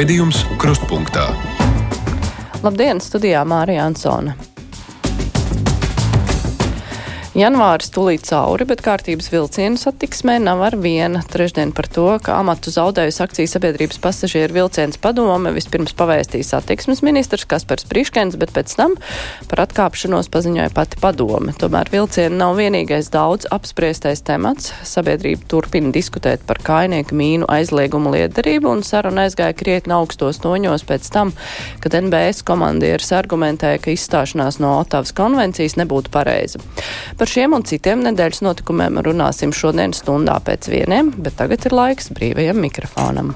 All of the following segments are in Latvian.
Raidījums Krustpunktā. Labdien, studijā Mārija Ansone. Janvāris tulīt cauri, bet kārtības vilcienu satiksmē nav ar viena. Trešdien par to, ka amatu zaudējusi akcijas sabiedrības pasažieru vilciens padome vispirms pavēstīja satiksmes ministrs Kaspars Priškens, bet pēc tam par atkāpšanos paziņoja pati padome. Tomēr vilcieni nav vienīgais daudz apspriestais temats. Sabiedrība turpina diskutēt par kainieku mīnu aizliegumu liederību un saruna aizgāja krietni augstos toņos pēc tam, kad NBS komandieris argumentēja, ka izstāšanās no Otavas konvencijas nebūtu pareiza. Par šiem un citiem nedēļas notikumiem runāsim šodien stundā pēc vieniem, bet tagad ir laiks brīvajam mikrofonam.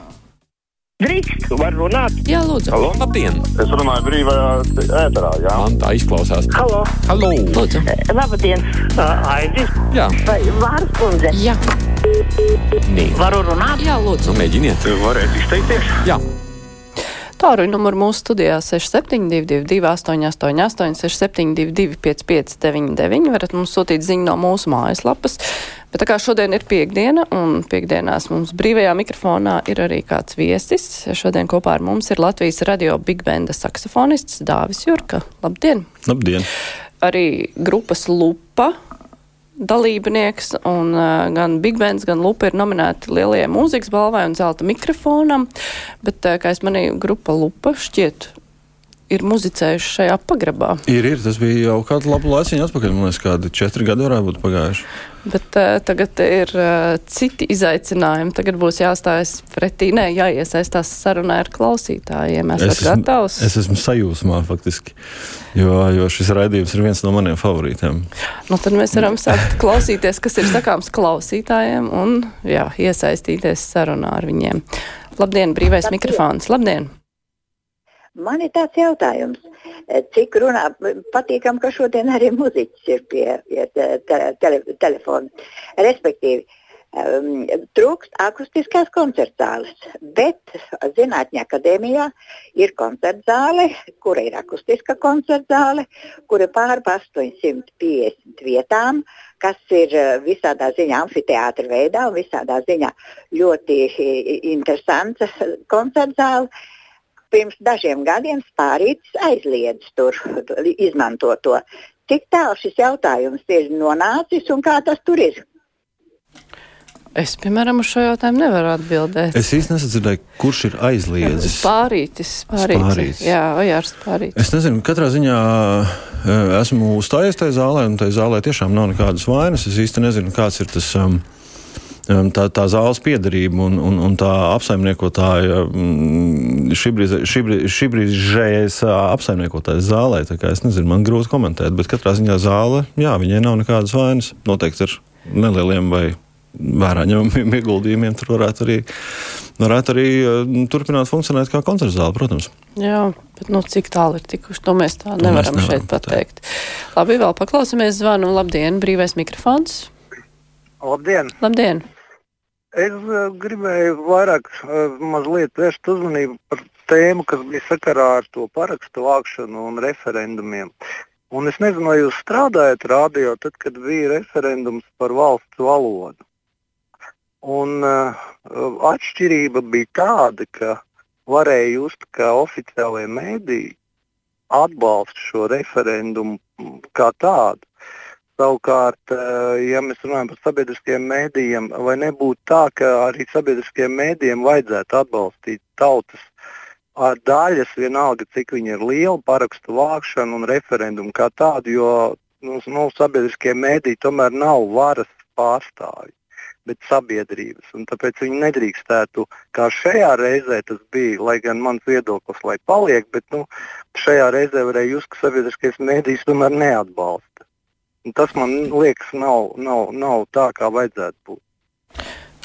Drīkst, var runāt. Jā, lūdzu. Halo? Labdien! Es runāju brīvajā ēterā, jā. Man tā izklausās. Halo, Halo! Lūdzu. labdien. Uh, Aidis, Jā, vai Vārs kundze? Jā, nē. Varu runāt? jā, lūdzu. Nu, mēģiniet. Varētu izteikties. Jā, Tāruņa numuru mūsu studijā 6722, 888, 672, 559, varat mums sūtīt ziņu no mūsu mājaslapas. Bet tā kā šodien ir piekdiena, un piekdienās mums brīvajā mikrofonā ir arī kāds viesis, šodien kopā ar mums ir Latvijas radio Big Benda saksofonists Dāvis Jurka. Labdien! Labdien! Arī grupas Lupa dalībnieks, un uh, gan Big Bands, gan Lupa ir nominēti lielajai mūzikas balvai un zelta mikrofonam, bet, uh, kā es manīju, grupa Lupa šķiet ir muzicējuši šajā pagrabā. Ir, ir, tas bija jau kādu labu laiciņu atpakaļ, man liekas, kādi četri gadi varētu būt pagājuši. Bet uh, tagad ir uh, citi izaicinājumi. Tagad būs jāstājas pretī, nē, jāiesaistās sarunā ar klausītājiem. Esat gatavs? es esmu sajūsmā faktiski, jo, jo šis raidījums ir viens no maniem favorītiem. Nu, tad mēs varam sākt klausīties, kas ir sakāms klausītājiem un jā, iesaistīties sarunā ar viņiem. Labdien, brīvais Labdien. mikrofons. Labdien! Man ir tāds jautājums, eh, cik runā, patīkam, ka šodien arī muziķis ir pie, pie te, tele, telefona. Respektīvi, um, trūkst akustiskās koncertzāles, bet Zinātņu akadēmijā ir koncertzāle, kura ir akustiska koncertzāle, kur ir pār pa 850 vietām, kas ir eh, visādā ziņā amfiteātra veidā un visādā ziņā ļoti interesanta koncertzāle pirms dažiem gadiem spārītis aizliedz tur izmantot to. Cik tālu šis jautājums ir nonācis un kā tas tur ir? Es, piemēram, uz šo jautājumu nevaru atbildēt. Es īsti nesadzirdēju, kurš ir aizliedzis. Spārītis, spārītis. Spārītis. Jā, Ojārs spārītis. Es nezinu, katrā ziņā eh, esmu uzstājies tajā zālē, un tajā zālē tiešām nav nekādas vainas. Es īsti nezinu, kāds ir tas. Um, Tā, tā zāles piedarība un, un, un tā apsaimniekotāja, mm, šī brīžējais apsaimniekotājs zālē. tā kā Es nezinu, man grūti komentēt, bet katrā ziņā zāle, jā, viņai nav nekādas vainas. Noteikti ar nelieliem vai vērā ņemamiem ieguldījumiem tur varētu arī, varētu arī uh, turpināt funkcionēt kā koncerta zāle, protams. Jā, bet nu, cik tālu ir tikuši, to mēs tā To nevaram, mēs nevaram šeit pateikt. Labi, vēl paklausīsimies zvanu. Labdien, brīvais mikrofons. Labdien! Labdien! Es uh, gribēju vairāk uh, mazliet vērst uzmanību par tēmu, kas bija sakarā ar to parakstu vākšanu un referendumiem. Un es nezinu, vai jūs strādājat radio, tad, kad bija referendums par valsts valodu. Un uh, atšķirība bija tāda, ka varēja just, ka oficiālajie mēdīji atbalsta šo referendumu mm, kā tādu. Savukārt, eh, ja mēs runājam par sabiedriskiem mēdījiem, vai nebūtu tā, ka arī sabiedriskiem mēdījiem vajadzētu atbalstīt tautas daļas, vienalga cik viņi ir liela, parakstu vākšanu un referendumu kā tādu, jo nu, nu, sabiedriskie mēdīji tomēr nav varas pārstāvji, bet sabiedrības. un Tāpēc viņi nedrīkstētu, kā šajā reizē tas bija, lai gan mans viedoklis lai paliek, bet nu, šajā reizē varēja just, ka sabiedriskais mēdījis tomēr neatbalsta. Tas man liekas, nav, nav, nav tā, kā vajadzētu būt.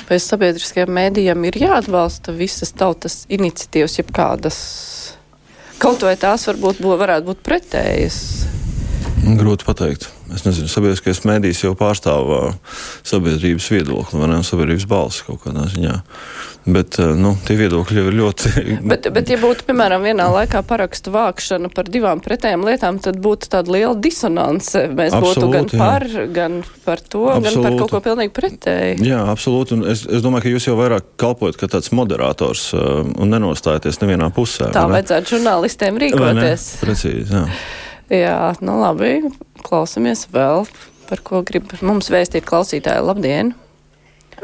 Pēc sabiedriskajiem mēdījiem ir jāatbalsta visas tautas iniciatīvas, jeb kādas. Kaut vai tās varbūt bū, varētu būt pretējas. Grūti pateikt. Es nezinu, sabiedriskais mēdījis jau pārstāv uh, sabiedrības viedokli, vai ne, sabiedrības balsi kaut kādā ziņā. Bet uh, nu, tie viedokļi jau ir ļoti. bet, bet, ja būtu, piemēram, vienā laikā parakstu vākšana par divām pretējām lietām, tad būtu tāda liela disonance. Mēs absolūti, būtu gan jā. par, gan par to, absolūti. gan par kaut ko pilnīgi pretēji. Jā, absolūti. Un es, es domāju, ka jūs jau vairāk kalpojat kā tāds moderators uh, un nenostājaties nevienā pusē. Tā ne? vajadzētu žurnālistiem rīkoties. Precīzi, jā. jā, nu labi, klausamies vēl, par ko grib mums vēstīt klausītāji. Labdien!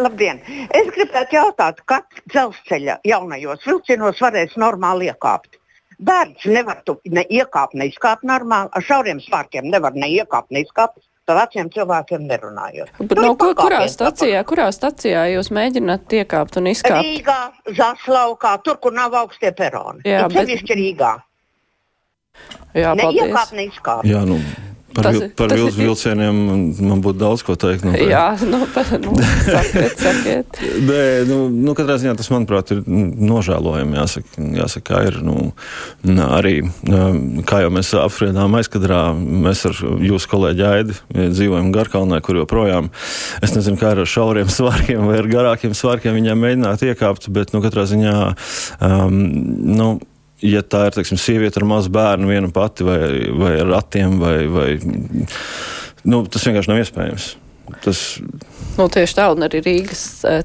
Labdien! Es gribētu jautāt, kad dzelzceļa jaunajos vilcienos varēs normāli iekāpt. Bērns nevar tu, ne iekāpt, ne izkāpt normāli, ar šauriem spārkiem nevar ne iekāpt, ne izkāpt. Par veciem cilvēkiem nerunājot. Bet, nu, ko, kurā, stacijā, kurā stacijā jūs mēģināt iekāpt un izkāpt? Rīgā, Zaslaukā, tur, kur nav augstie peroni. Jā, bet... Rīgā. Jā, ne paldies. iekāpt, ne izkāpt. Jā, nu, Par, tas, par tas vil, vilcieniem man būtu daudz ko teikt. Nu, tā. Jā, nu, pa, nu sakiet, sakiet. Bē, nu, nu, katrā ziņā tas, manuprāt, ir nožēlojami. Jāsaka, jāsaka ir nu, arī, kā jau mēs apspriedām aizkadrā, mēs ar jūsu kolēģi Aidi dzīvojam Garkalnē, kur joprojām, es nezinu, kā ar šauriem svārkiem vai ar garākiem svārkiem viņiem mēģināt iekāpt, bet, nu, katrā ziņā, um, nu, ja tā ir teiksim, sieviete ar mazu bērnu, viena pati vai, vai ar ratiem, vai, vai, nu, tas vienkārši nav iespējams. Tas... Nu, tieši tā, un arī Rīgas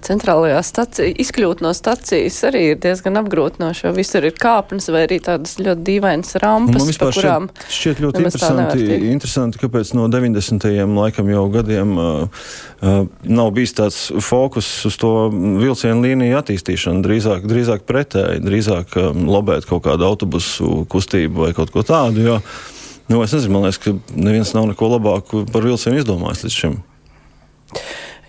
centrālajā stacijā izkļūt no stacijas arī ir diezgan apgrūtinoši, visur ir kāpnes vai arī tādas ļoti dīvainas rampas, Man pa kurām šķiet, šķiet ļoti interesanti, interesanti, kāpēc no 90. laikam jau gadiem uh, uh, nav bijis tāds fokus uz to vilcienu līniju attīstīšanu, drīzāk, drīzāk pretēji, drīzāk um, lobēt kaut kādu autobusu kustību vai kaut ko tādu, jo, nu, es nezinu, man liekas, ka neviens nav neko labāku par vilcienu izdomājis līdz šim.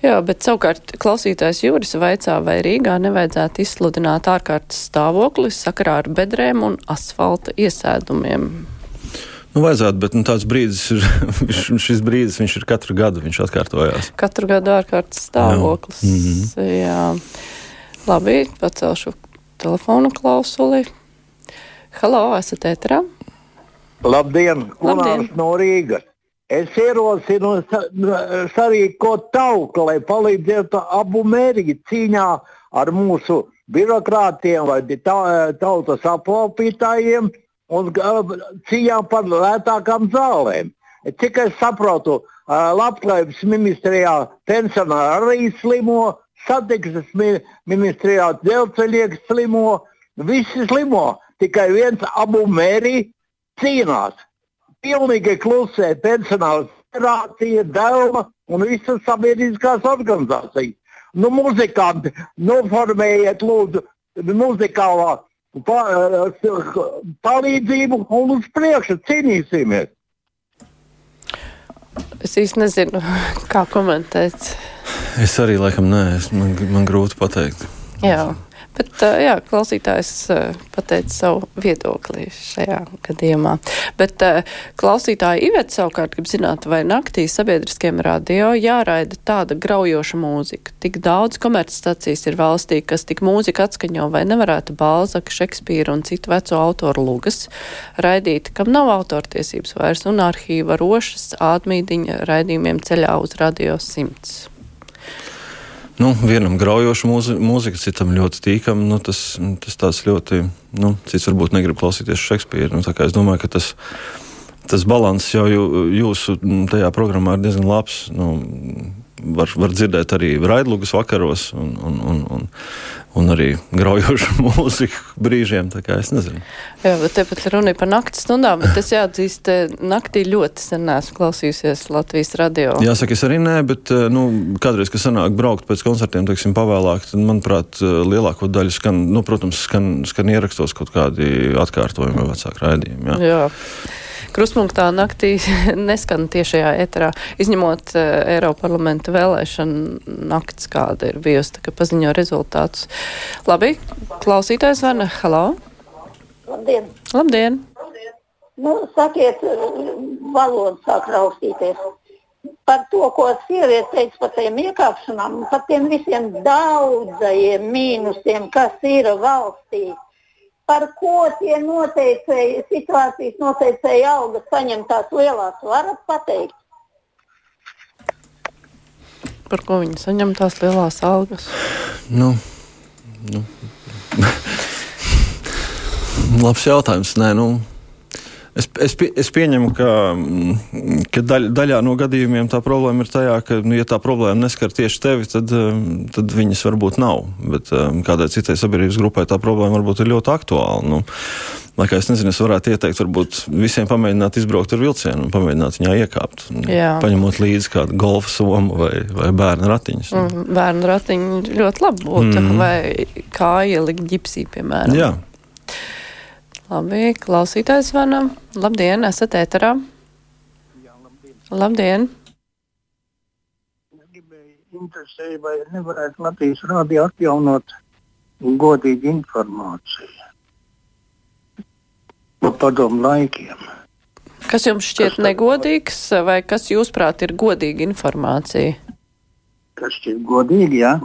Jā, bet savukārt klausītājs Jūris vaicā, vai Rīgā nevajadzētu izsludināt ārkārtas stāvokli sakarā ar bedrēm un asfalta iesēdumiem. Nu, vajadzētu, bet nu, tāds brīdis ir, šis brīdis viņš ir katru gadu, viņš atkārtojās. Katru gadu ārkārtas stāvoklis. Jā. Mm -hmm. Jā. Labi, pacelšu telefonu klausuli. Halo, esat ēterā? Labdien, Labdien. no Rīgas. Es ierosinu sarīkot tauku, lai palīdzētu abu mērķi cīņā ar mūsu birokrātiem vai tautas aplaupītājiem un cīņā par lētākām zālēm. Cik es saprotu, labklājības ministrijā pensionāri arī slimo, satiksmes ministrijā dzelzceļnieki slimo, visi slimo, tikai viens abu mērķi cīnās pilnīgi klusē pensionāla federācija, Dēlma un visas sabiedriskās organizācijas. Nu, muzikanti, noformējiet lūdzu muzikālā pa, palīdzību un uz priekšu cīnīsimies. Es īsti nezinu, kā komentēt. Es arī laikam nē, man, man grūti pateikt. Jā. Bet jā, klausītājs pateica savu viedokli šajā gadījumā. Bet klausītāji Ivets savukārt grib zināt, vai naktī sabiedriskiem radio jāraida tāda graujoša mūzika. Tik daudz komercstacijas ir valstī, kas tik mūzika atskaņo, vai nevarētu Balzaka, Šekspīra un citu veco autoru lugas raidīt, kam nav autortiesības vairs un arhīva rošas ādmīdiņa raidījumiem ceļā uz radio simts. Nu, vienam graujoša mūzika, citam ļoti tīkama. Nu, tas, tas tāds ļoti, nu, cits varbūt negrib klausīties Šekspīru. Nu, es domāju, ka tas, tas balans jau jūsu tajā programmā ir diezgan labs. Nu, var, var dzirdēt arī raidlugas vakaros un, un, un, un, un arī graujošu mūziku brīžiem. Es nezinu. Jā, bet tepat runa ir par naktas stundām, bet es jāatzīst, naktī ļoti sen esmu klausījusies Latvijas radio. Jāsaka, es arī nē, bet eh, nu, kādreiz, kad sanāk braukt pēc koncertiem, teiksim, pavēlāk, tad, manuprāt, eh, lielāko daļu skan, nu, protams, skan, skan ierakstos kaut kādi atkārtojumi vai vecāki raidījumi. Jā. jā. Kruspunktā naktī neskan tiešajā eterā, izņemot uh, Eiropa parlamenta vēlēšanu nakts, kāda ir bijusi, tā kā paziņo rezultātus. Labi, klausītājs Vana, halo! Labdien! Labdien! Nu, sakiet, valoda sāk raustīties. Par to, ko sieviete teica par tiem iekāpšanām, par tiem visiem daudzajiem mīnusiem, kas ir valstī par ko tie noteicēji, situācijas noteicēji algas saņemtās lielās, varat pateikt? Par ko viņi saņem tās lielās algas? Nu, nu. Labs jautājums. Nē, nu, Es, es, pie, es pieņemu, ka, mm, ka daļ, daļā no gadījumiem tā problēma ir tajā, ka, nu, ja tā problēma neskar tieši tevi, tad, mm, tad viņas varbūt nav. Bet mm, kādai citai sabiedrības grupai tā problēma varbūt ir ļoti aktuāla. Nu, Lai kā es nezinu, es varētu ieteikt, varbūt visiem pamēģināt izbraukt ar vilcienu pamēģināt viņā iekāpt. Jā. Paņemot līdzi kādu golfa somu vai, vai bērnu ratiņus. Mm, bērnu ratiņi ļoti labi būtu, mm. vai kā ielikt ģipsī, piemēram. Jā. Labi, klausītājs zvanam. Labdien, esat ēterā. Jā, labdien. Labdien. Interesēja, vai nevarētu Latvijas rādio atjaunot godīgu informāciju par padomu laikiem. Kas jums šķiet kas negodīgs, vai kas jūsuprāt ir godīga informācija? Kas šķiet godīgi, jā.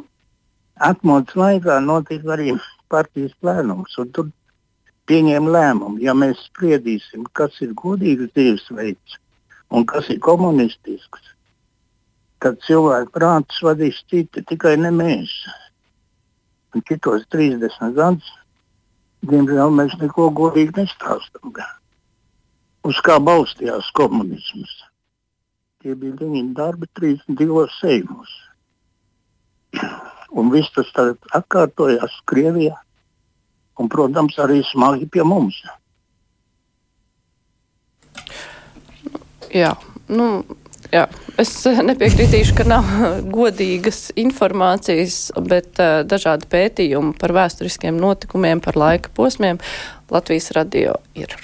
Atmodas laikā notika arī partijas plēnums, un tur pieņēma lēmumu, ja mēs spriedīsim, kas ir godīgs dzīvesveids un kas ir komunistisks, tad cilvēku prātus vadīs citi, tikai ne mēs. Un citos 30 gadus, diemžēl, mēs neko godīgi nestāstām. Uz kā balstījās komunisms? Tie bija viņa darbi 32 sejmos. Un viss tas atkārtojās Krievijā un, protams, arī smagi pie mums. Jā, nu, jā. es nepiekritīšu, ka nav godīgas informācijas, bet uh, dažādi pētījumi par vēsturiskiem notikumiem, par laika posmiem Latvijas radio ir.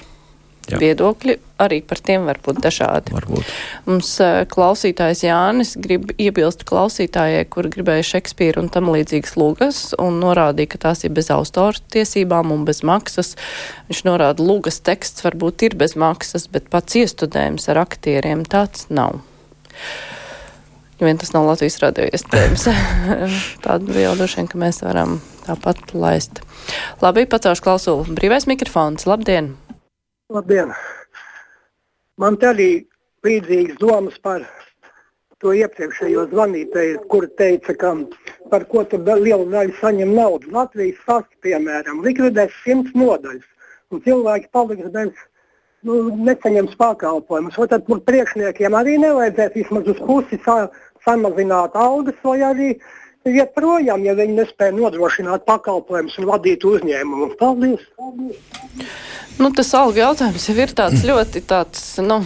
Jā. viedokļi arī par tiem var būt dažādi. Varbūt. Mums klausītājs Jānis grib iebilst klausītājai, kur gribēja Šekspīru un tam līdzīgas lūgas un norādīja, ka tās ir bez autora tiesībām un bez maksas. Viņš norāda, lūgas teksts varbūt ir bez maksas, bet pats iestudējums ar aktieriem tāds nav. Vien tas nav Latvijas radio iespējams. Tādu jau droši vien, ka mēs varam tāpat laist. Labi, pacaušu klausulu. Brīvais mikrofons. Labdien! Labdien! Man te arī līdzīgas domas par to iepriekšējo zvanītāju, kur teica, ka par ko tur liela daļa saņem naudu. Latvijas valsts, piemēram, likvidēs simts nodaļas, un cilvēki paliks bez, nu, nesaņems pakalpojumus. Vai tad priekšniekiem arī nevajadzētu vismaz uz pusi sa samazināt algas, vai arī iet projām, ja viņi nespēja nodrošināt pakalpojumus un vadīt uzņēmumu. Paldies! Paldies. Nu, tas alga jautājums jau ir tāds ļoti tāds, nu,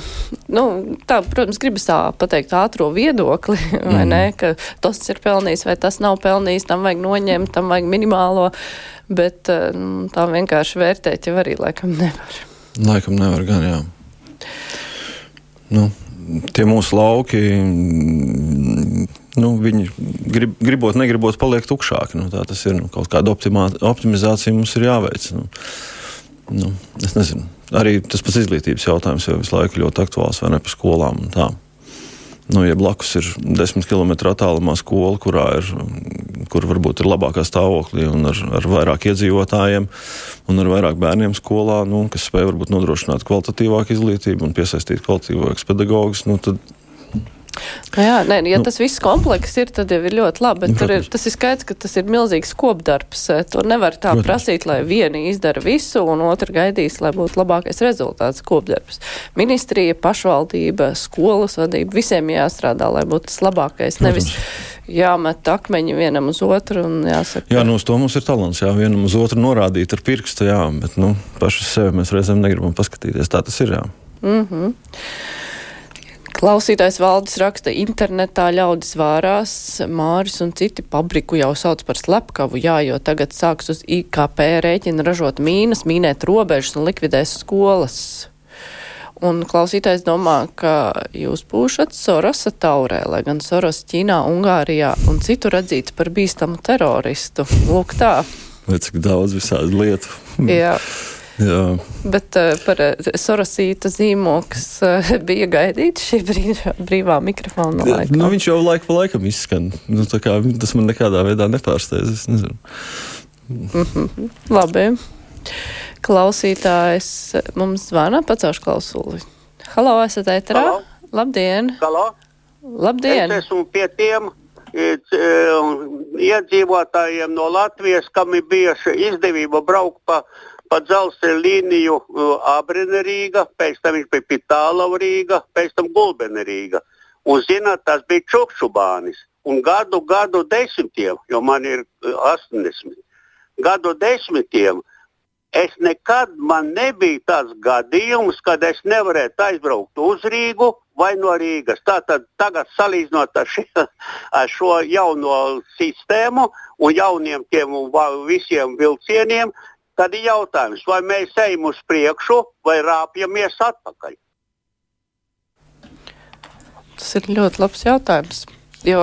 nu tā, protams, gribas tā pateikt ātro viedokli, vai mm. ne, ka tas ir pelnījis vai tas nav pelnījis, tam vajag noņemt, tam vajag minimālo, bet eh, nu, tā vienkārši vērtēt jau arī laikam nevar. Laikam nevar gan, jā. Nu, tie mūsu lauki, nu, viņi grib, gribot, negribot, paliek tukšāki. Nu, tā tas ir. Nu, kaut kāda optimā, optimizācija mums ir jāveic. Nu. Nu, es nezinu. Arī tas pats izglītības jautājums jau visu laiku ļoti aktuāls vai ne par skolām. Nu, ja blakus ir desmit km attālumā skola, kurā ir, kur varbūt ir labākā stāvoklī un ar, ar vairāk iedzīvotājiem un ar vairāk bērniem skolā, nu, kas spēj varbūt nodrošināt kvalitatīvāku izglītību un piesaistīt kvalitatīvākus pedagogus, nu, tad jā, nē, ja nu, tas viss komplekss ir, tad jau ir ļoti labi, bet nu, tur ir, tas ir skaidrs, ka tas ir milzīgs kopdarbs. To nevar tā protams. prasīt, lai vieni izdara visu un otru gaidīs, lai būtu labākais rezultāts kopdarbs. Ministrija, pašvaldība, skolas vadība, visiem jāstrādā, lai būtu tas labākais. Protams. Nevis jāmet akmeņi vienam uz otru un jāsaka. Jā, nu uz to mums ir talants, jā, vienam uz otru norādīt ar pirkstu, jā, bet, nu, paši sevi mēs reizēm negribam paskatīties. Tā tas ir, jā. Mm -hmm. Klausītājs valdes raksta, internetā ļaudis vārās, Māris un citi pabriku jau sauc par slepkavu, jā, jo tagad sāks uz IKP rēķina ražot mīnas, mīnēt robežas un likvidēs skolas. Un klausītājs domā, ka jūs būšat Sorosa taurē, lai gan Soros Ķīnā, Ungārijā un citur atzīts par bīstamu teroristu. Lūk tā. Vai cik daudz visādi lietu. Jā. Jā. Bet uh, par uh, Sorosīta zīmoks uh, bija gaidīts šī brīvā, brīvā mikrofona laikā. Nu, viņš jau laiku pa laikam izskan. Nu, kā, tas man nekādā veidā nepārsteidz. Mm -hmm. Labi. Klausītājs mums zvana, pacaušu klausuli. Halo, esat ēterā? Halo. Labdien! Halo. Labdien! Es esmu pie tiem iedzīvotājiem no Latvijas, kam ir bijusi izdevība braukt pa, pa dzelzceļa līniju uh, Abrene Rīga, pēc tam viņš bija Pitālava Rīga, pēc tam Gulbene Rīga. Un, zināt, tas bija Čukšubānis. Un gadu, gadu desmitiem, jo man ir uh, 80, gadu desmitiem Es nekad man nebija tāds gadījums, kad es nevarētu aizbraukt uz Rīgu vai no Rīgas. Tātad tagad salīdzinot ar, ši, ar šo jauno sistēmu un jauniem tiem visiem vilcieniem, tad ir jautājums, vai mēs ejam uz priekšu vai rāpjamies atpakaļ. Tas ir ļoti labs jautājums. Jo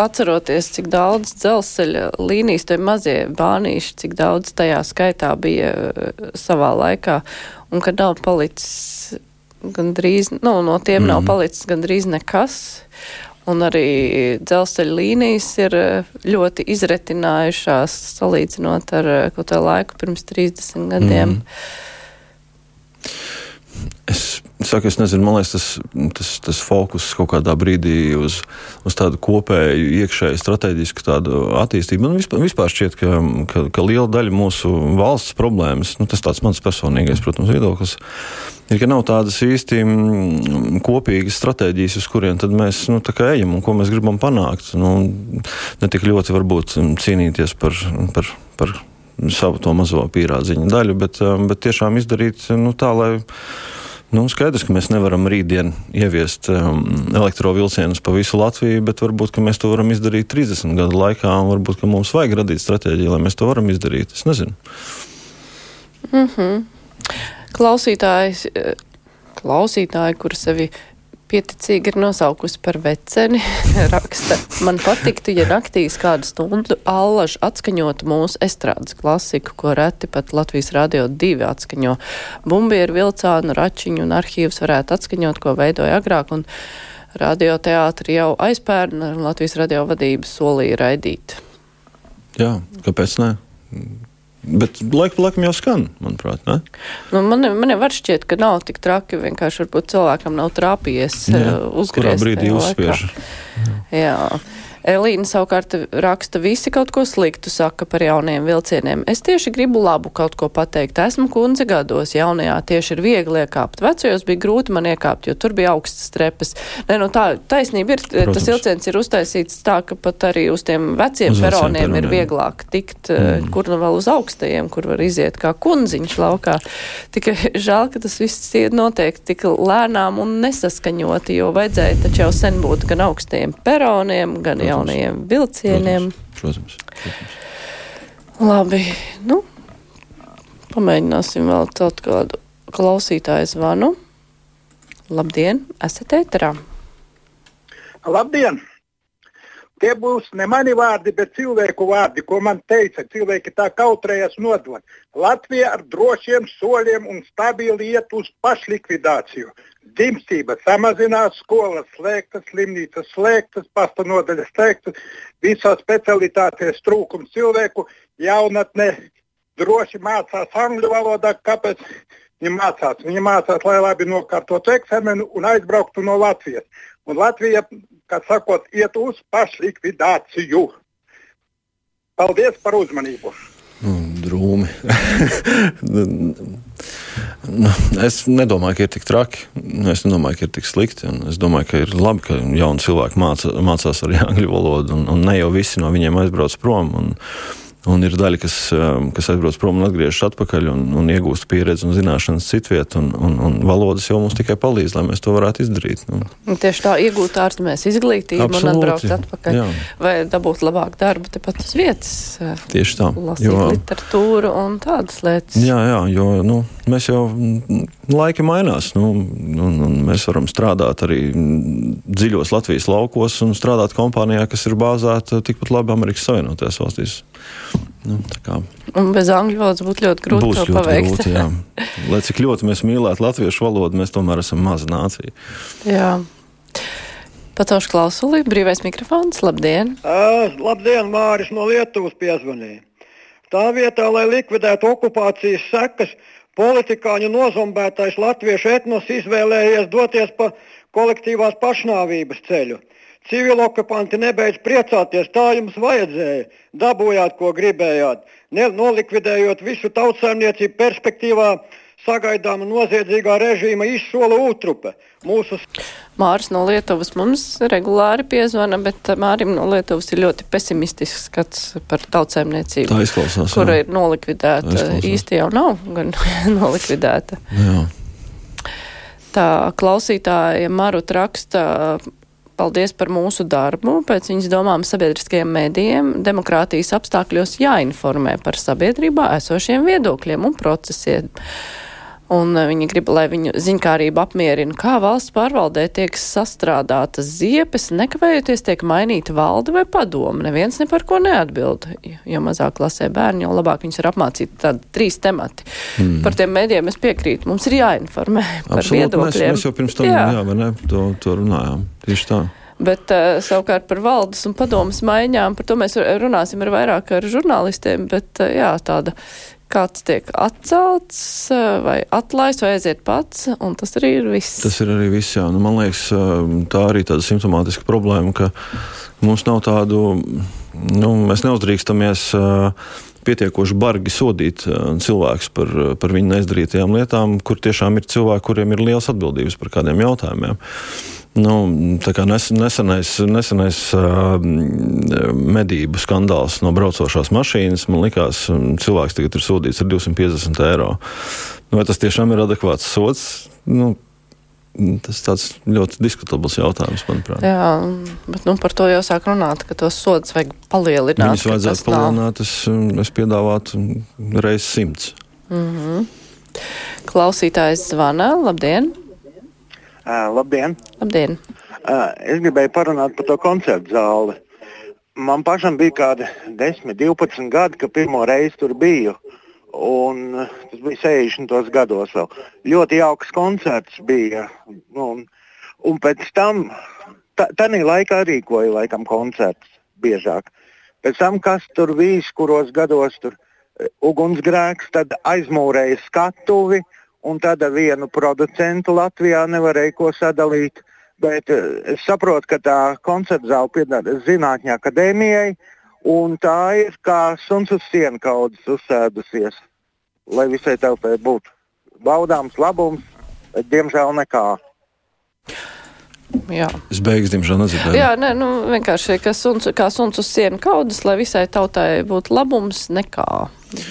atceroties, cik daudz dzelzceļa līnijas, tie mazie bānīši, cik daudz tajā skaitā bija eh, savā laikā, un ka nav palicis gandrīz, nu, no tiem mm. nav Mhm. palicis gandrīz nekas. Un arī dzelzceļa līnijas ir eh, ļoti izretinājušās, salīdzinot ar eh, kaut kādu laiku pirms 30 gadiem. Mhm. Es saku, es nezinu, man liekas, tas, tas, tas fokus kaut kādā brīdī uz, uz tādu kopēju, iekšēju strateģisku attīstību. Man vispār, vispār šķiet, ka, ka, ka liela daļa mūsu valsts problēmas, nu, tas tāds mans personīgais, protams, viedoklis, ir, ka nav tādas īsti mm, kopīgas stratēģijas, uz kurien mēs nu, ejam un ko mēs gribam panākt. Nu, ne tik ļoti varbūt cīnīties par. par, par savu to mazo pīrādziņu daļu, bet, um, bet tiešām izdarīt nu, tā, lai Nu, skaidrs, ka mēs nevaram rītdien ieviest um, elektrovielcienus pa visu Latviju, bet varbūt mēs to varam izdarīt 30 gadu laikā, varbūt mums vajag radīt stratēģiju, lai mēs to varam izdarīt. Es nezinu. Mm -hmm. Klausītājs, eh, klausītāji, kur sevi pieticīgi ir nosaukusi par veceni, raksta, man patiktu, ja naktīs kādu stundu allaž atskaņotu mūsu estrādes klasiku, ko reti pat Latvijas radio divi atskaņo. Bumbieru, vilcānu, račiņu un arhīvus varētu atskaņot, ko veidoja agrāk, un radioteātri jau aizpērna Latvijas radio vadības solīja raidīt. Jā, kāpēc ne? Bet laika pa laikam jau skan, manuprāt. Ne? Nu, man, man jau var šķiet, ka nav tik traki. Vienkārši varbūt cilvēkam nav trāpījies Jā, uh, uzgriezt. kurā brīdī uzspiež. laikā. Jā. Elīna savukārt raksta, visi kaut ko sliktu saka par jauniem vilcieniem. Es tieši gribu labu kaut ko pateikt. Esmu kundze gados, jaunajā tieši ir viegli iekāpt. Vecajos bija grūti man iekāpt, jo tur bija augstas trepas. Nē, nu tā taisnība ir, Protams. tas vilciens ir uztaisīts tā, ka pat arī uz tiem veciem Uz veciem peroniem ir peroniem. vieglāk tikt, mm. kur nu vēl uz augstajiem, kur var iziet kā kundziņš laukā. Tikai žēl, ka tas viss ir notiek tik lēnām un nesaskaņoti, jo vajadzēja taču jau sen būt gan augstajiem peroniem, gan Protams. Jaunajiem vilcieniem. Protams. protams. Labi, nu, pamēģināsim vēl celt kādu klausītāju zvanu. Labdien, esat ēterā. Labdien! Tie būs ne mani vārdi, bet cilvēku vārdi, ko man teica. Cilvēki tā kautrējas nodot. Latvija ar drošiem soļiem un stabili iet uz pašlikvidāciju. Dzimstība samazinās, skolas slēgtas, slimnīcas slēgtas, pasta nodaļas slēgtas, visās specialitātēs trūkums cilvēku, jaunatne droši mācās angļu valodā. Kāpēc? Viņi mācās, viņi mācās, lai labi nokārtotu eksāmenu un aizbrauktu no Latvijas. Un Latvija, kā sakot, iet uz pašlikvidāciju. Paldies par uzmanību! Drūmi. nu, es nedomāju, ka ir tik traki. Es nedomāju, ka ir tik slikti. Es domāju, ka ir labi, ka jauni cilvēki māca, mācās arī angļu valodu, un, un ne jau visi no viņiem aizbrauc prom. Un, un ir daļa, kas, um, kas aizbrauc prom un atgriežas atpakaļ un, un iegūst pieredzi un zināšanas citvietā. Un, un, un valodas jau mums tikai palīdz, lai mēs to varētu izdarīt. Nu, Un Tieši tā iegūt ārzemēs izglītību un Absolūti, atbraukt atpakaļ. jā. Vai dabūt labāku darbu tepat uz vietas. eh, Tieši tā. Lasīt Jo- literatūru un tādas lietas. Jā, jā, jo nu, mēs jau mm, laiki mainās. Nu, un, un mēs varam strādāt arī mm, dziļos Latvijas laukos un strādāt kompānijā, kas ir bāzēta tikpat labi Amerikas Savienotajās valstīs. Nu, tā kā Un bez angļu valodas būtu ļoti grūti būs to ļoti paveikt. grūti. Jā. Lai cik ļoti mēs mīlētu latviešu valodu, mēs tomēr esam maza nācija. jā. Pacaušu klausulī, brīvais mikrofons, labdien! Uh, labdien, Māris no Lietuvas piezvanīja. Tā vietā, lai likvidētu okupācijas sekas, politikāņu nozombētais latviešu etnos izvēlējies doties pa kolektīvās pašnāvības ceļu. Civilokupanti nebeidz priecāties, tā jums vajadzēja. Dabūjāt, ko gribējāt. Ne, nolikvidējot visu tautsājumniecību perspektīvā, sagaidāma noziedzīgā režīma izsola utrupe. Mūsu... Māris no Lietuvas mums regulāri piezvana, bet Mārim no Lietuvas ir ļoti pesimistisks skats par tautsēmniecību. Tā izklausās. Kura jā. ir nolikvidēta. Īsti jau nav gan nolikvidēta. Jā. Tā klausītāja Marut raksta. Paldies par mūsu darbu. Pēc viņas domām sabiedriskajiem mēdījiem demokrātijas apstākļos jāinformē par sabiedrībā esošiem viedokļiem un procesiem. Un viņa grib, lai viņu ziņkārība apmierina, kā valsts pārvaldē tiek sastrādātas ziepes, nekavējoties tiek mainīta valde vai padoma. Neviens ne par ko neatbild. Jo mazāk klasē bērni, jo labāk viņus ir apmācīti tādi trīs temati. Mm. Par tiem mēdiem es piekrītu. Mums ir jāinformē par Absolut, viedokļiem. Mēs, mēs jau pirms tam jā. Jā, ne, to, to runājām. Tieši tā. Bet uh, savukārt par valdes un padomas maiņām, par to mēs runāsim ar vairāk ar žurnālistiem, bet uh, jā, tāda kāds tiek atcelts vai atlaists vai aiziet pats, un tas arī ir viss. Tas ir arī viss, jā. Nu, man liekas, tā arī tāda simptomātiska problēma, ka mums nav tādu, nu, mēs neuzdrīkstamies pietiekoši bargi sodīt cilvēkus par, par viņu neizdarītajām lietām, kur tiešām ir cilvēki, kuriem ir liels atbildības par kādiem jautājumiem. Nu, nes, nesenais, nesenais uh, medību skandāls no braucošās mašīnas, man liekas, cilvēks tagad ir sodīts ar 250 eiro. Nu, vai tas tiešām ir adekvāts sots? Nu, Tas tāds ļoti diskutabls jautājums, manuprāt. Jā, bet nu, par to jau sāk runāt, ka tos sodus vajag palielināt. Viņus vajadzētu palielināt, es, es piedāvātu reizes simts. Mm -hmm. Klausītājs zvana, labdien! Uh, labdien! Labdien! Uh, es gribēju parunāt par to koncertu zāli. Man pašam bija kādi 10, 12 gadi, kad pirmo reizi tur biju. Un tas bija 60. gados vēl. Ļoti jauks koncerts bija. Un, un pēc tam, tādā laikā rīkoja laikam koncerts biežāk. Pēc tam, kas tur bija, kuros gados tur ugunsgrēks, tad aizmūrēja skatuvi, un tad ar vienu producentu Latvijā nevarēja ko sadalīt. Bet es saprotu, ka tā koncerta zāle pieder Zinātņu akadēmijai, un tā ir kā suns uz sienu kaudzes uzsēdusies, lai visai telpai būtu baudāms labums, bet diemžēl nekā. Jā. Es beigas, diemžēl, nedzirdēju. Jā, nē, nu, vienkārši kā suns, kā suns uz sienu kaudas, lai visai tautai būtu labums, nekā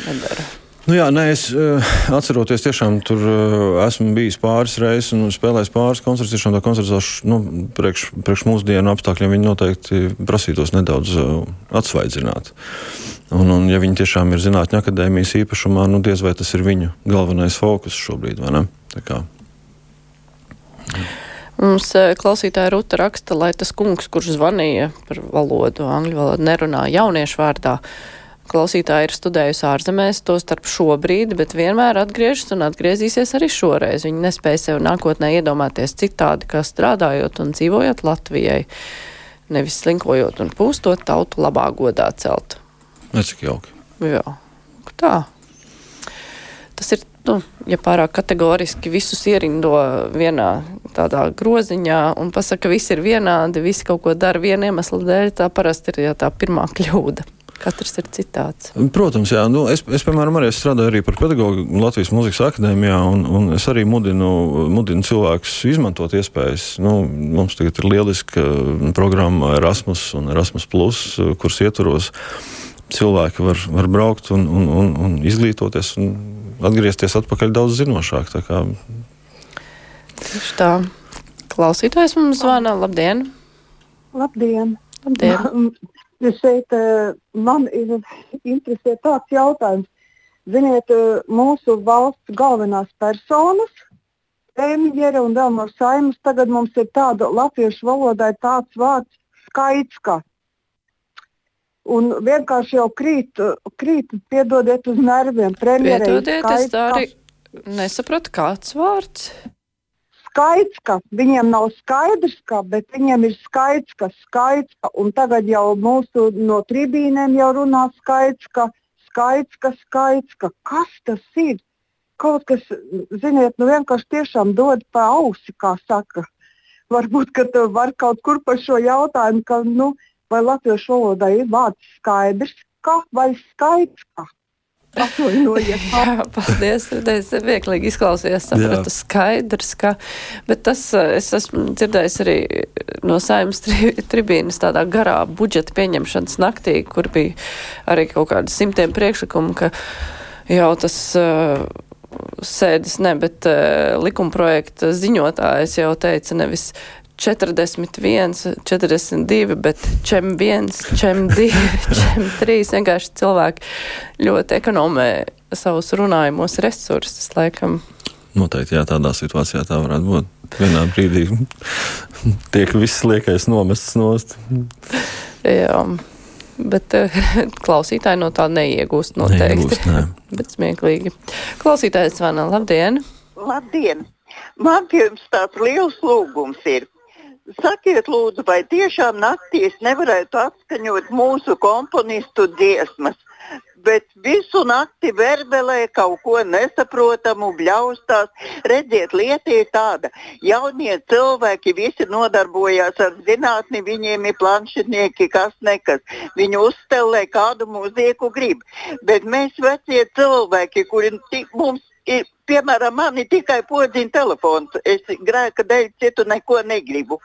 nedara. Nu jā, nē, es uh, atceroties, tiešām tur uh, esmu bijis pāris reizes un spēlējis pāris koncertus. Tiešām tā koncerta nu, priekš, priekš mūsdienu apstākļiem viņi noteikti prasītos nedaudz uh, atsvaidzināt. Un, un, ja viņi tiešām ir zinātņu akadēmijas īpašumā, nu diez vai tas ir viņu galvenais fokus šobrīd, vai ne? Tā kā. Mums klausītāja Ruta raksta, lai tas kungs, kurš zvanīja par valodu, angļu valodu, nerunā jauniešu vārdā. Klausītāja ir studējusi ārzemēs, to starp šobrīd, bet vienmēr atgriežas un atgriezīsies arī šoreiz. Viņa nespēja sev nākotnē iedomāties citādi, kā strādājot un dzīvojot Latvijai, nevis slinkojot un pūstot tautu labā godā celt. Necik jauki. Jā, tā. Tas ir nu, ja pārāk kategoriski visus ierindo vienā tādā groziņā un pasaka, ka visi ir vienādi, visi kaut ko dara viena iemesla dēļ, tā parasti ir jā, tā pirmā kļūda. Katrs ir citāds. Protams, jā. Nu, es, es, piemēram, arī strādāju arī par pedagogu Latvijas Mūzikas akadēmijā, un, un es arī mudinu, mudinu cilvēkus izmantot iespējas. Nu, mums tagad ir lieliska programma Erasmus un Erasmus, kuras ietvaros cilvēki var, var braukt un, un, un, un izglītoties un atgriezties atpakaļ daudz zinošāk. Tā kā... Tieši tā. Klausītājs mums zvana. Labdien! Labdien! Labdien. Es šeit man ir interesē tāds jautājums. Ziniet, mūsu valsts galvenās personas, premjera un no saimas, tagad mums ir tāda latviešu valodai tāds vārds skaitska. Un vienkārši jau krīt, krīt piedodiet uz nerviem. Piedodiet, es tā arī nesapratu, kāds vārds. Skaits, ka viņiem nav skaidrs, ka, bet viņiem ir skaits, ka skaits, ka, un tagad jau mūsu no tribīnēm jau runā skaits, ka skaits, ka skaits, ka kas tas ir? Kaut kas, ziniet, nu vienkārši tiešām dod pa ausi, kā saka. varbūt, ka var kaut kur par šo jautājumu, ka, nu, vai latviešu valodā ir vārds skaidrs, kā vai skaidrs, kā. Atvainojiet. Jā, paldies. Es vieglīgi izklausījos, sapratu skaidrs, ka, bet tas es esmu dzirdējis arī no saimnes tri, tribīnas tādā garā budžeta pieņemšanas naktī, kur bija arī kaut kādi simtiem priekšlikumu, ka jau tas uh, sēdes ne, bet uh, likumprojekta ziņotājs jau teica nevis 41, 42, bet čem 1, čem 2, čem 3. Vienkārši cilvēki ļoti ekonomē savus runājumos resursus, laikam. Noteikti, jā, tādā situācijā tā varētu būt. Vienā brīdī tiek viss liekais nomests nost. jā, bet uh, klausītāji no tā neiegūst noteikti. Neiegūst, nē. bet smieklīgi. Klausītājs Vana, labdien! Labdien! Man pie jums tāds liels lūgums ir. Sakiet, lūdzu, vai tiešām naktīs nevarētu atskaņot mūsu komponistu dziesmas, bet visu nakti verbelē kaut ko nesaprotamu, bļaustās. Redziet, lieta ir tāda, jaunie cilvēki visi nodarbojās ar zinātni, viņiem ir planšetnieki, kas nekas. Viņi uzstelē kādu mūziku grib, bet mēs vecie cilvēki, kuri mums ir, piemēram, man ir tikai podziņa telefons. Es grēka dēļ citu neko negribu.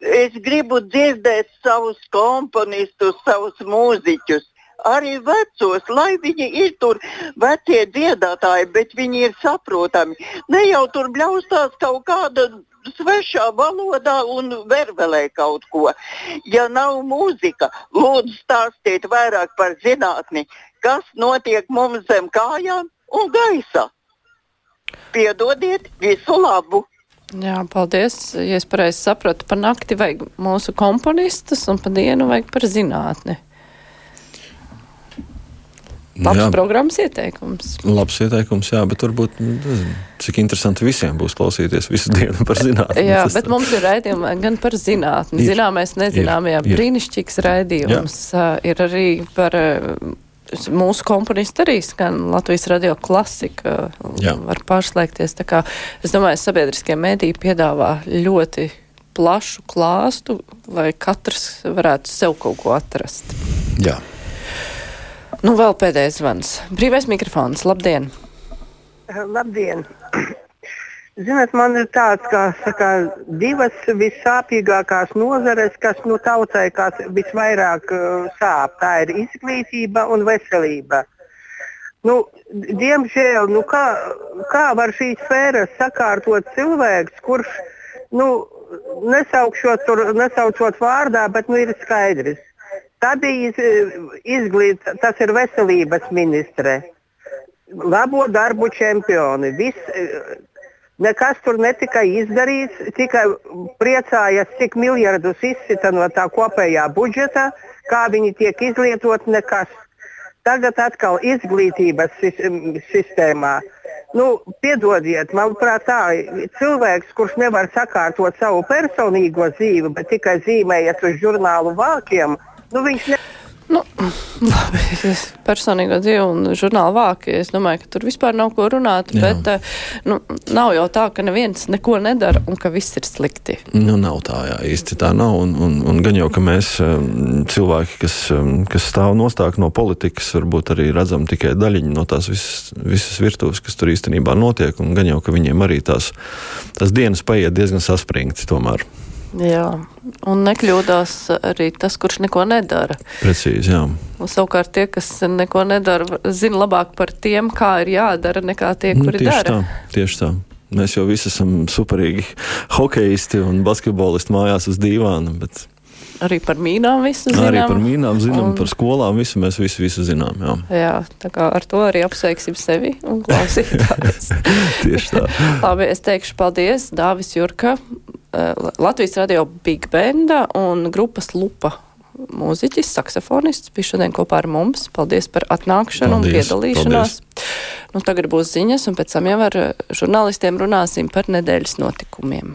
Es gribu dzirdēt savus komponistus, savus mūziķus. Arī vecos, lai viņi ir tur vecie dziedātāji, bet viņi ir saprotami. Ne jau tur bļaustās kaut kāda svešā valodā un vervelē kaut ko. Ja nav mūzika, lūdzu stāstiet vairāk par zinātni, kas notiek mums zem kājām un gaisa. Piedodiet, visu labu! Jā, paldies. Ja es pareizi sapratu, pa nakti vajag mūsu komponistus un pa dienu vajag par zinātni. Labs jā, programmas ieteikums. Labs ieteikums, jā, bet varbūt nezinu, cik interesanti visiem būs klausīties visu dienu par zinātni. jā, bet mums ir raidījumi gan par zinātni. Ir, Zināmais, nezināmajā. Brīnišķīgs raidījums jā. ir arī par mūsu komponisti arī skan Latvijas radio klasika, Jā. var pārslēgties. Tā kā, es domāju, sabiedriskie mēdī piedāvā ļoti plašu klāstu, lai katrs varētu sev kaut ko atrast. Jā. Nu, vēl pēdējais zvans. Brīvais mikrofons. Labdien! Labdien! Ziniet, man ir tāds, kā saka, divas vissāpīgākās nozares, kas nu, tautai visvairāk uh, sāp. Tā ir izglītība un veselība. Nu, diemžēl, nu, kā, kā var šīs sfēras sakārtot cilvēks, kurš, nu, nesaukšot, tur, nesaucot vārdā, bet nu, ir skaidrs. Tā bija izglītība, tas ir veselības ministre. Labo darbu čempioni. Viss, Nekas tur netika izdarīts, tikai priecājas, cik miljardus izsita no tā kopējā budžeta, kā viņi tiek izlietot, nekas. Tagad atkal izglītības sistēmā. Nu, piedodiet, manuprāt, tā cilvēks, kurš nevar sakārtot savu personīgo dzīvi, bet tikai zīmējas uz žurnālu vākiem, nu, viņš nevar. Nu, labi, es personīgo dzīvi un žurnālu vāki, es domāju, ka tur vispār nav ko runāt, Jā. bet eh, nu, nav jau tā, ka neviens neko nedara un ka viss ir slikti. Nu, nav tā, jā, īsti tā nav. Un, un, un gan jau, ka mēs cilvēki, kas, kas stāv nostāk no politikas, varbūt arī redzam tikai daļiņu no tās visas, visas virtuves, kas tur īstenībā notiek, un gan jau, ka viņiem arī tās, tās dienas paiet diezgan saspringti tomēr. Jā, un nekļūdās arī tas, kurš neko nedara. Precīzi, jā. Un savukārt tie, kas neko nedara, zina labāk par tiem, kā ir jādara, nekā tie, nu, kuri tieši dara. Tā, tieši tā. Mēs jau visi esam superīgi hokeisti un basketbolisti mājās uz dīvāna. Bet... Arī par mīnām visu zinām. Arī par mīnām zinām, un... par skolām visu mēs visu, visu zinām. Jā. jā, tā kā ar to arī apsveiksim sevi un klausītājus. Tieši tā. Labi, es teikšu paldies Dāvis Jurka, Eh, Latvijas radio Big Benda un grupas Lupa mūziķis, saksofonists bija šodien kopā ar mums. Paldies par atnākšanu paldies, un piedalīšanos. Paldies. Nu, tagad būs ziņas, un pēc tam jau ar žurnālistiem runāsim par nedēļas notikumiem.